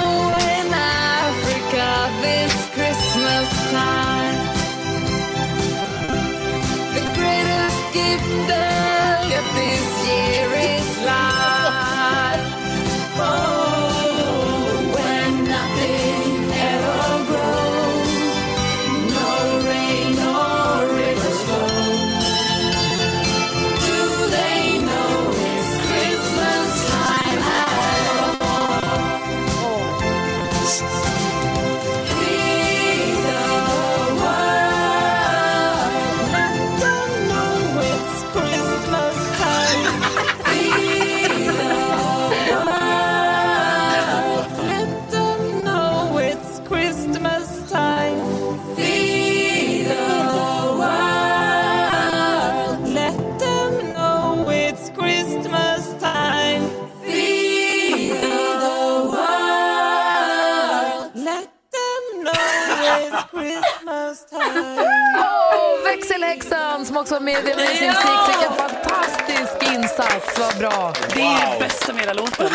A: som också var med i The Amazing Six. Vilken fantastisk insats, vad bra.
L: Det är wow. bästa med hela låten.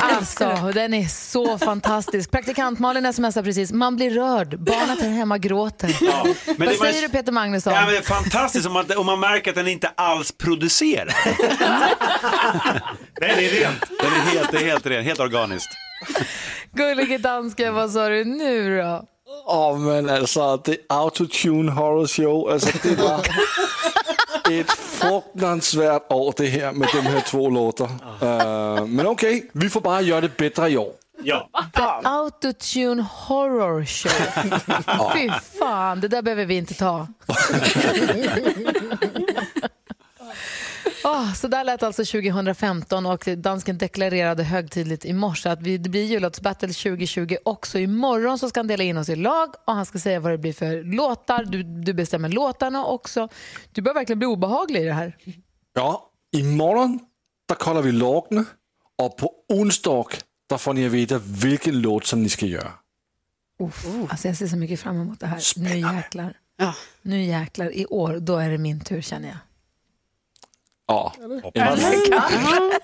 A: Alltså, den är så fantastisk. Praktikant Malin smsar precis, man blir rörd, barnet här hemma gråter.
I: Ja, men
A: Vad
I: det var-
A: säger du Peter Magnusson?
I: Ja, men det är fantastiskt om man, om man märker att den inte alls producerar. Nej, det är rent. Den är helt, det är helt ren, helt organiskt.
A: Gullige dansken, vad sa du nu då?
F: Åh, men alltså, det autotune horror show, alltså det var ett fruktansvärt år det här med de här två låtar. Eh, men okej, vi får bara göra det bättre i år.
I: Ja.
A: Autotune Horror Show. Fy fan, det där behöver vi inte ta. Oh, så där lät alltså 2015 och dansken deklarerade högtidligt i morse att vi, det blir jullåtsbattle 2020 också. Imorgon så ska han dela in oss i lag och han ska säga vad det blir för låtar. Du, du bestämmer låtarna också. Du börjar verkligen bli obehaglig i det här.
F: Ja, imorgon där kollar vi låtarna och på onsdag där får ni veta vilken låt som ni ska göra.
A: Uff, alltså jag ser så mycket fram emot det här. Nu jäklar. Nu jäklar, i år, då är det min tur känner jag.
F: Ja,
A: Eller kanske.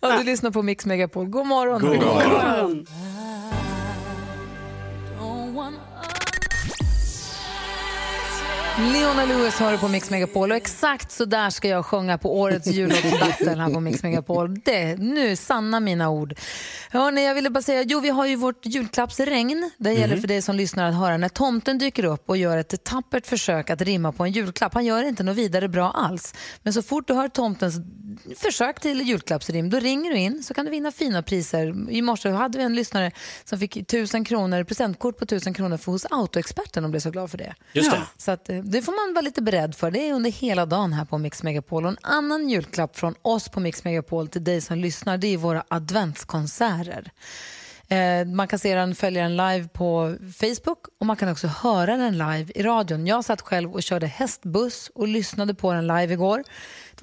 A: Ja, du lyssnar på Mix Megapol. God morgon.
F: God morgon.
A: Leona Lewis har du på Mix Megapol och exakt så där ska jag sjunga på årets jullåtsbattle här på Mix Megapol. Det, nu, sanna mina ord. Hörrni, jag ville bara säga, jo vi har ju vårt julklappsregn. Det gäller
M: Mhm.
A: för dig som lyssnar att höra när tomten dyker upp och gör ett tappert försök att rimma på en julklapp. Han gör inte något vidare bra alls. Men så fort du hör tomtens försök till julklappsrim, då ringer du in så kan du vinna fina priser. I morse hade vi en lyssnare som fick 1000 kronor, presentkort på 1000 kronor för hos Autoexperten och blev så glad för det.
C: Just det.
A: Så att, eh, det får man vara lite beredd för. Det är under hela dagen här på Mix Megapol. Och en annan julklapp från oss på Mix Megapol till dig som lyssnar, det är våra adventskonserter. Eh, man kan se den, följa den live på Facebook och man kan också höra den live i radion. Jag satt själv och körde hästbuss och lyssnade på den live igår.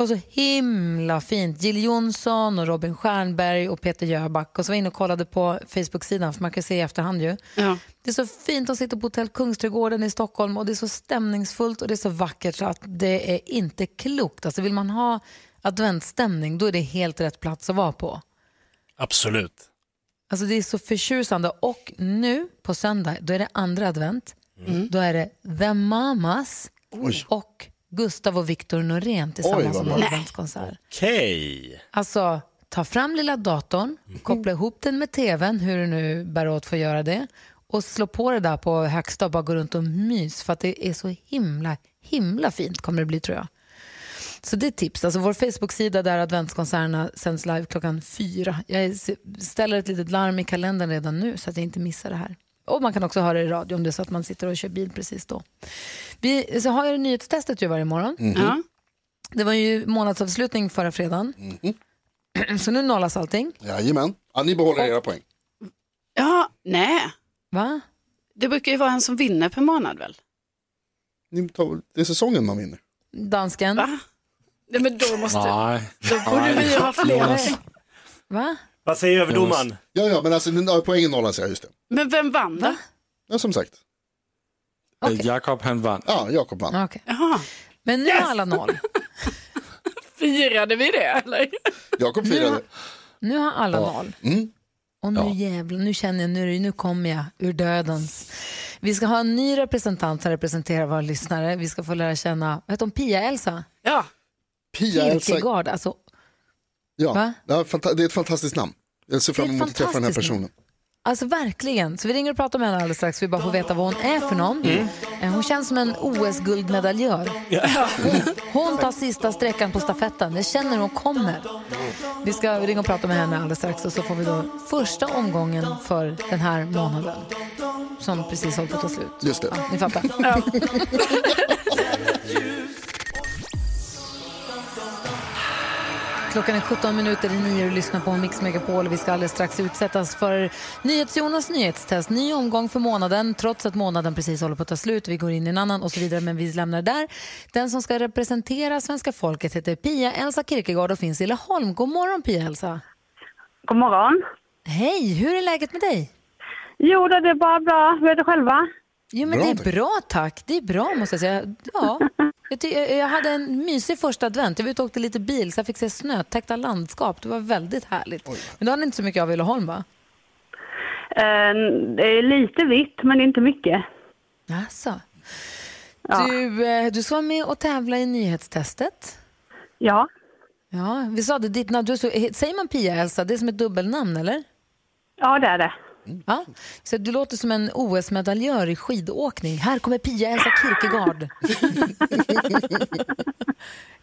A: Var så himla fint. Jill Johnson och Robin Stjernberg och Peter Jöback. Och så var jag inne och kollade på Facebook-sidan för man kan se i efterhand ju. Det är så fint att sitta på Hotell Kungsträdgården i Stockholm och det är så stämningsfullt och det är så vackert så att det är inte klokt. Alltså vill man ha adventsstämning då är det helt rätt plats att vara på.
C: Absolut.
A: Alltså det är så förtjusande. Och nu på söndag, då är det andra advent.
C: Mm.
A: Då är det The Mamas och Gustav och Viktor Norén tillsammans
C: Oj,
A: som adventskonsert.
C: Okej.
A: Alltså, ta fram lilla datorn, koppla ihop den med tvn, hur du nu bär åt för att göra det. Och slå på det där på högsta och bara gå runt och mys för att det är så himla, himla fint kommer det bli tror jag. Så det är tips. Alltså vår Facebook-sida där adventskonserterna sänds live klockan fyra. Jag ställer ett litet larm i kalendern redan nu så att jag inte missar det här. Och man kan också höra det i radio om det är så att man sitter och kör bil precis då. Vi så har ju nyhetstestet ju varje morgon.
B: Mhm.
D: Ja.
A: Det var ju månadsavslutning förra fredagen. Så nu nollas allting.
B: Jajamän. Ja, ni behåller era poäng.
D: Ja, nej.
A: Va?
D: Det brukar ju vara en som vinner per månad väl?
B: Det är säsongen man vinner.
A: Dansken.
D: Va? Nej men då måste...
F: Nej.
D: Då borde vi ju ha fler.
A: Va?
C: Vad säger överdomaren?
B: Ja, ja, men alltså poängen nollas jag, just det.
D: Men vem vann då?
B: Ja, som sagt.
F: Okay. Jakob han vann.
B: Ja, Jakob vann.
A: Okej. Men nu har alla noll.
D: Firade vi det eller?
B: Jakob
A: Nu
B: firade.
A: har, nu har alla
B: Ja.
A: noll.
B: Mm.
A: Och nu
B: Ja.
A: jävlar, nu känner jag, nu, nu kommer jag ur dödens. Vi ska ha en ny representant som representerar våra lyssnare. Vi ska få lära känna, vad heter hon, Pia-Elsa?
D: Ja.
B: Pia Elsa.
A: Kierkegaard, alltså
B: Ja,
A: Va?
B: ja, det är ett fantastiskt namn. Jag ser fram emot att träffa den här personen.
A: Alltså verkligen. Så vi ringer och pratar med henne alldeles strax för vi bara får veta vad hon är för någon. Eh, Hon känns som en OS-guldmedaljör. Hon, hon tar sista sträckan på stafetten. Jag känner hon kommer. Vi ska ringa och prata med henne alldeles strax och så får vi då första omgången för den här månaden. Som precis håller på att ta slut.
B: Just det.
A: Ja, ni fattar. Klockan är 17 minuter i nio och lyssnar på Mix Megapol. Vi ska alldeles strax utsättas för NyhetsJonas nyhetstest. Ny omgång för månaden, trots att månaden precis håller på att ta slut. Vi går in i en annan och så vidare, men vi lämnar det där. Den som ska representera svenska folket heter Pia Elsa Kierkegaard och finns i Laholm. God morgon Pia Elsa.
G: God morgon.
A: Hej, hur är läget med dig?
G: Jo, det är bara bra. Hur är det själva?
A: Jo, men det är bra tack. Det är bra måste jag säga. Ja. Jag, jag hade en mysig första advent. Jag var ute och åkte lite bil så jag fick se snötäckta landskap. Det var väldigt härligt. Men då hade ni inte så mycket av i Laholm va?
G: Eh, det är lite vitt, men inte mycket.
A: Alltså. Du, eh, du ska vara med och tävla i nyhetstestet.
G: Ja.
A: Ja, vi sa det, ditt namn, du, så- säger man Pia-Elsa? Det är som ett dubbelnamn eller?
G: Ja, det är det.
A: Ja, så du låter som en OS-medaljör i skidåkning. Här kommer Pia-Elsa Kierkegaard.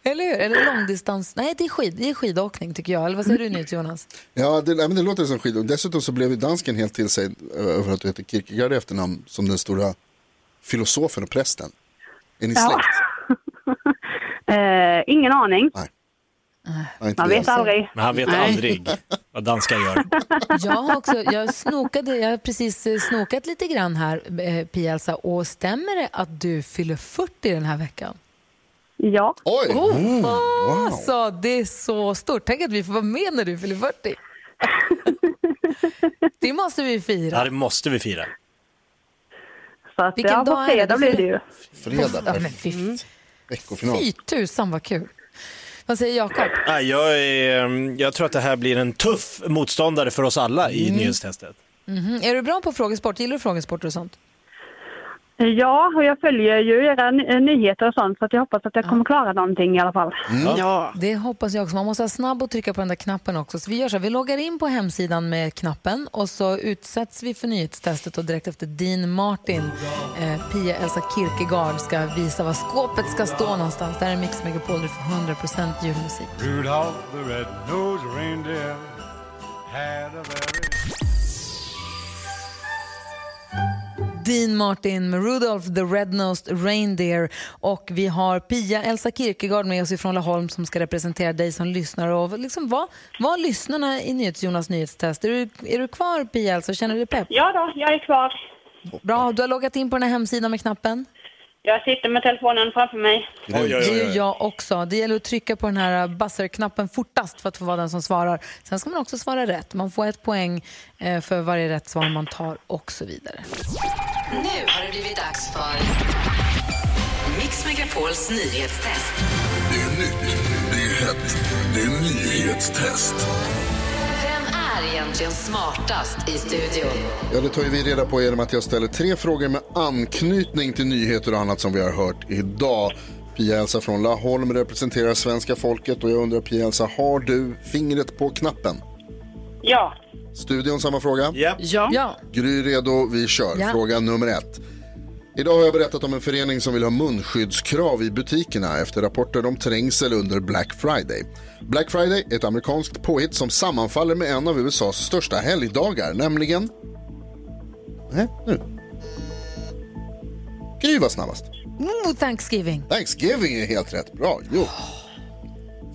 A: Eller hur? Eller långdistans... Nej, det är, skid, det är skidåkning tycker jag. Eller vad säger du nu Jonas?
B: Ja, det, nej, men det låter som. Och Dessutom så blev ju dansken helt till sig över att du heter Kierkegaard i efternamn som den stora filosofen och prästen. Är ni
G: Ja.
B: släkt?
G: Eh, ingen aning.
B: Nej,
G: Man vet aldrig.
C: Men han vet
G: Nej.
C: aldrig vad danskar gör.
A: Jag har, också, jag snokade, jag har precis eh, snokat lite grann här, eh, Pia-Elsa. Och stämmer det att du fyller 40 den här veckan?
G: Ja.
B: Oj!
A: Oh,
B: Mm, wow.
A: Så det är så stort. Tänk att vi får vara med när du fyller 40. det måste vi fira.
C: Ja, det måste vi fira.
G: Så att,
A: Vilken
G: ja, på
A: dag är det?
G: fredag blir det ju.
B: Fredag,
A: Ja, men fy,
B: veckofinal.
A: fy tusan vad kul. Vad säger Jakob?
C: Jag, är, mm, jag tror att det här blir en tuff motståndare för oss alla i
A: Mm.
C: nyhetstestet.
A: Mhm. Är du bra på frågesport? Gillar du frågesport och sånt?
G: Ja, och jag följer ju era eh, nyheter och sånt så att jag hoppas att jag kommer klara någonting i alla fall.
D: Ja.
A: Det hoppas jag också. Man måste vara snabb och trycka på den där knappen också. Så vi gör så här, vi loggar in på hemsidan med knappen och så utsätts vi för nyhetstestet och direkt efter Dean Martin, eh, Pia Elsa Kierkegaard ska visa var skåpet ska stå någonstans. Där är Mix Megapol, du får 100% julmusik.
M: Rudolph the red-nosed reindeer
A: Dean Martin med Rudolph the Red-Nosed Reindeer. Och vi har Pia Elsa Kierkegaard med oss ifrån Laholm som ska representera dig som lyssnar. Och liksom var, var lyssnarna i NyhetsJonas nyhetstest? Är du, är du kvar Pia Elsa? Känner du dig pepp?
G: Ja då, jag är kvar.
A: Bra, du har loggat in på den här hemsidan med knappen?
G: Jag sitter med telefonen framför mig.
A: Det är jag också. Det gäller att trycka på den här buzzer-knappen fortast för att få vara den som svarar. Sen ska man också svara rätt. Man får ett poäng eh, för varje rätt svar man tar och så vidare.
N: Nu har det blivit dags för Mix Megapols nyhetstest.
O: Det är nytt, det är hett, det är nyhetstest.
N: Är egentligen smartast i studion?
B: Ja, det tar ju vi reda på genom att jag ställer tre frågor med anknytning till nyheter och annat som vi har hört idag. Pia-Elsa från Laholm representerar svenska folket och jag undrar Pia-Elsa, har du fingret på knappen?
G: Ja.
B: Studion, samma fråga?
D: Ja.
A: ja.
B: Gry redo, vi kör.
G: Ja.
B: Fråga nummer ett. Idag har jag berättat om en förening som vill ha munskyddskrav i butikerna efter rapporter om trängsel under Black Friday. Black Friday är ett amerikanskt påhitt som sammanfaller med en av USAs största helgdagar, nämligen... Nej, nu. Gry var snabbast.
A: Mm, Thanksgiving.
B: Thanksgiving är helt rätt. Bra, jo.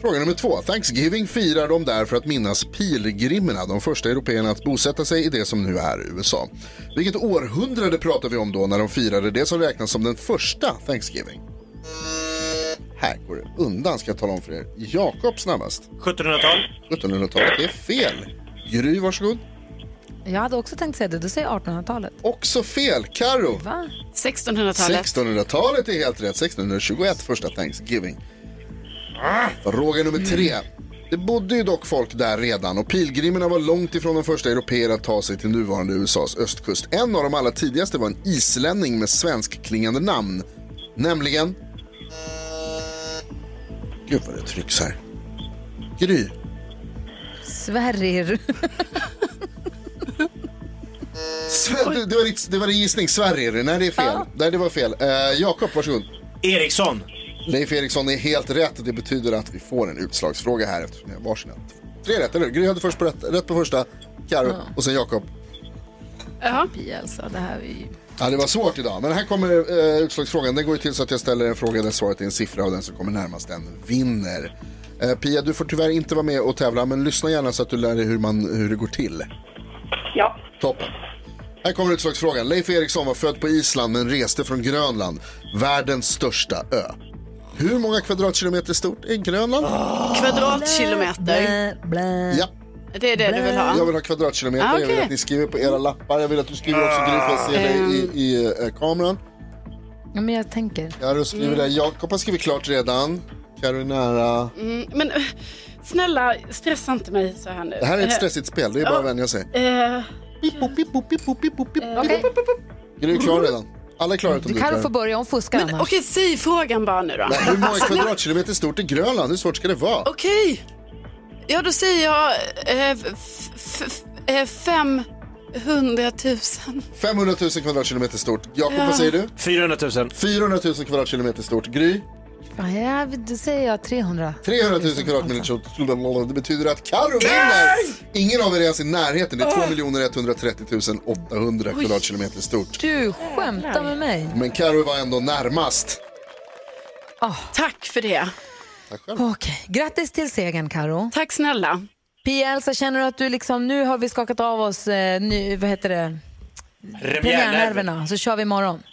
B: Fråga nummer två. Thanksgiving firar de där för att minnas pilgrimerna, de första européerna att bosätta sig i det som nu är USA. Vilket århundrade pratar vi om då när de firade det som räknas som den första Thanksgiving? Här går det undan ska jag tala om för er. Jakob snabbast.
C: 1700-tal.
B: 1700-talet är fel. Gry, varsågod.
A: Jag hade också tänkt säga det. Du säger 1800-talet.
B: Också fel. Karo.
A: Va?
D: 1600-talet.
B: 1600-talet är helt rätt. 1621 första Thanksgiving. Fråga nummer tre. Det bodde ju dock folk där redan och pilgrimerna var långt ifrån de första européer att ta sig till nuvarande USAs östkust. En av de allra tidigaste var en islänning med svenskklingande namn. Nämligen... Gud vad det trycks här. Gry.
A: Sverrir.
B: Sve- det, det, var ditt, det var din gissning. Sverige. Nej, det är fel. Nej, det var fel. Uh, Jakob, varsågod.
C: Eriksson.
B: Leif Eriksson är helt rätt och det betyder att vi får en utslagsfråga här eftersom jag har varsina. Tre rätt, eller hur? Gry hade först på rätt, rätt på första, Karo
A: Ja.
B: och sen Jakob.
D: Ja.
A: Pia Elsa, det här är ju...
B: Ja, det var svårt idag, men här kommer uh, utslagsfrågan. Den går ju till så att jag ställer en fråga där svaret är en siffra och den som kommer närmast den vinner. Eh, Pia, du får tyvärr inte vara med och tävla, men lyssna gärna så att du lär dig hur, man, hur det går till.
G: Ja.
B: Toppen. Här kommer utslagsfrågan. Leif Eriksson var född på Island men reste från Grönland, världens största ö. Hur många kvadratkilometer stort är Grönland?
D: Kvadratkilometer.
B: Ja.
D: Det är det du vill ha?
B: Jag vill ha kvadratkilometer.
D: Ah,
B: Jag vill
D: okej.
B: att ni skriver på era lappar. Jag vill att du skriver också Gry, för jag ser dig i, i eh, kameran.
A: Ja, men jag tänker.
B: Karo skriver
D: Mm.
B: där. Jakob har skrivit klart redan. Karo är nära.
D: Mm, men eh, snälla, stressa inte mig så här nu.
B: Det här är ett
D: Eh,
B: stressigt spel. Det är bara
D: ja.
B: att vänja sig.
D: Eh.
B: Gry är klar redan. Alla är klara utom
A: Du
B: du.
A: kan få börja, hon fuskar
D: men
A: annars.
D: okej, säg frågan bara nu då.
B: Nej, hur många kvadratkilometer stort är Grönland? Hur svårt ska det vara?
D: Okej. Ja, då säger jag eh, f- f- eh, 500 000.
B: 500 000 kvadratkilometer stort. Jakob,
D: Ja.
B: vad säger du?
C: 400 000.
B: 400 000 kvadratkilometer stort. Gry?
A: Ja, då säger jag 300.
B: 300 000 kvadratmeter stort. Det betyder att Karo vinner! Ingen av er är ens i närheten. Det är 2 130 800
A: Oj.
B: kvadratkilometer stort.
A: Du skämtar med mig.
B: Men Karo var ändå närmast.
D: Tack för det.
B: Tack själv.
A: Okej, grattis till segern Karo.
D: Tack snälla.
A: Pia Elsa, känner du att du liksom, nu har vi skakat av oss, eh, ny, vad heter det, premiärnerverna, så kör vi imorgon.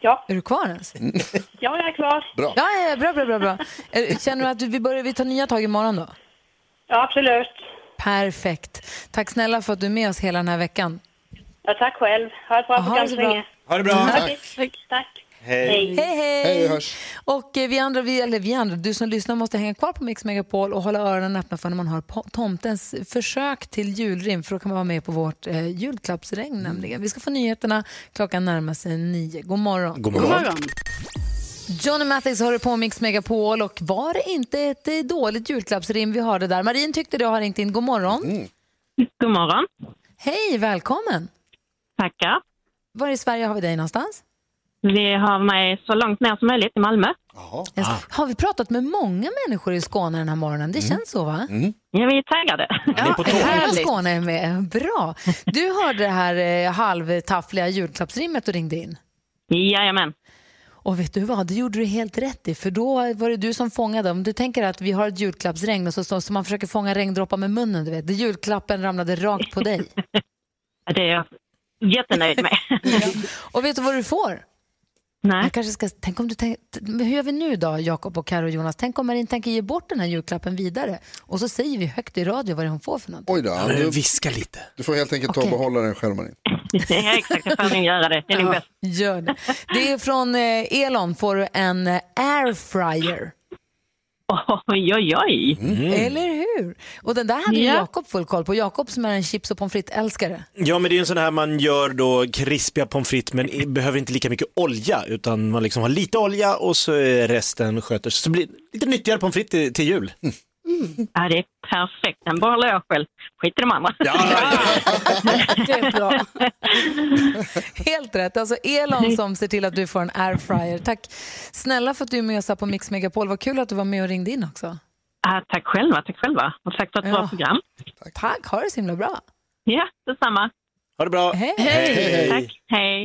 G: Ja.
A: Är du kvar ens?
G: Ja, jag är klar.
B: Bra.
A: Ja, ja, bra, bra, bra. bra. Eh, Känner du att vi, börjar, vi tar nya tag imorgon då?
G: Ja, absolut.
A: Perfekt. Tack snälla för att du är med oss hela den här veckan.
G: Ja, tack själv. Ha ett bra
A: Ha det
G: program
A: så bra.
G: länge.
C: Ha det bra.
G: Tack. Tack. tack.
C: Hej.
A: Hej, hej.
B: Hej, vi hörs.
A: Och eh, vi andra, vi, eller vi andra, du som lyssnar måste hänga kvar på Mix Megapol och hålla öronen öppna för när man hör tomtens försök till julrim, för då kan man vara med på vårt eh, julklappsregn nämligen. Vi ska få nyheterna, klockan närmar sig nio. God morgon.
C: God morgon.
A: Johnny Mathis hör på Mix Megapol och var det inte ett eh, dåligt julklappsrim vi hörde där? Marin tyckte det och har ringt in. God morgon.
P: God morgon.
A: Hej, välkommen.
P: Tackar.
A: Var i Sverige har vi dig någonstans?
J: Vi har med så långt ner som möjligt i Malmö.
A: Yes. Har vi pratat med många människor i Skåne den här morgonen? Det känns så va?
J: Ja, vi är taggade.
A: Ja, hela Skåne är med. Bra. Du hörde det här eh, halvtaffliga julklappsrimmet och ringde in.
J: Jajamän.
A: Och vet du vad, det gjorde du helt rätt i, för då var det du som fångade. Om du tänker att vi har ett julklappsregn och så, så, så man försöker fånga regndroppar med munnen, du vet. Det julklappen ramlade rakt på dig.
J: Det är jag jättenöjd med.
A: Och vet du vad du får?
J: Nej.
A: Jag kanske ska, tänk om du tänk, hur gör vi nu då, Jakob och Karo och Jonas? Tänk om Marin tänker ge bort den här julklappen vidare och så säger vi högt i radio vad det är hon får för något.
B: Oj då.
C: Ja, men viska lite.
B: Du får helt enkelt ta och behålla den själv Marin.
J: Ja, exakt. Jag får göra det. Det är bäst.
A: Gör det. Det är från eh, Elon får du en eh, airfryer.
J: Oj, oj, oj.
A: Eller hur? Och den där hade
J: Ja.
A: Jakob full koll på. Jakob som är en chips och pommes frites-älskare.
C: Ja, men det är en sån här man gör då krispiga pommes frites men behöver inte lika mycket olja utan man liksom har lite olja och så resten sköter sig. Så blir det lite nyttigare pommes frites till, till jul.
J: Ja, det är perfekt. En bara låg själv. Skit i de andra.
D: Det är bra.
A: Helt rätt. Alltså Elon som ser till att du får en airfryer. Tack snälla för att du är med oss här på Mix Megapol. Vad kul att du var med och ringde in också.
J: Ja, tack själva, tack själva. Och tack för ett bra
A: Ja.
J: program.
A: Tack, ha det så himla bra.
J: Ja, detsamma.
C: Ha det bra.
A: Hej.
J: Tack. Hej.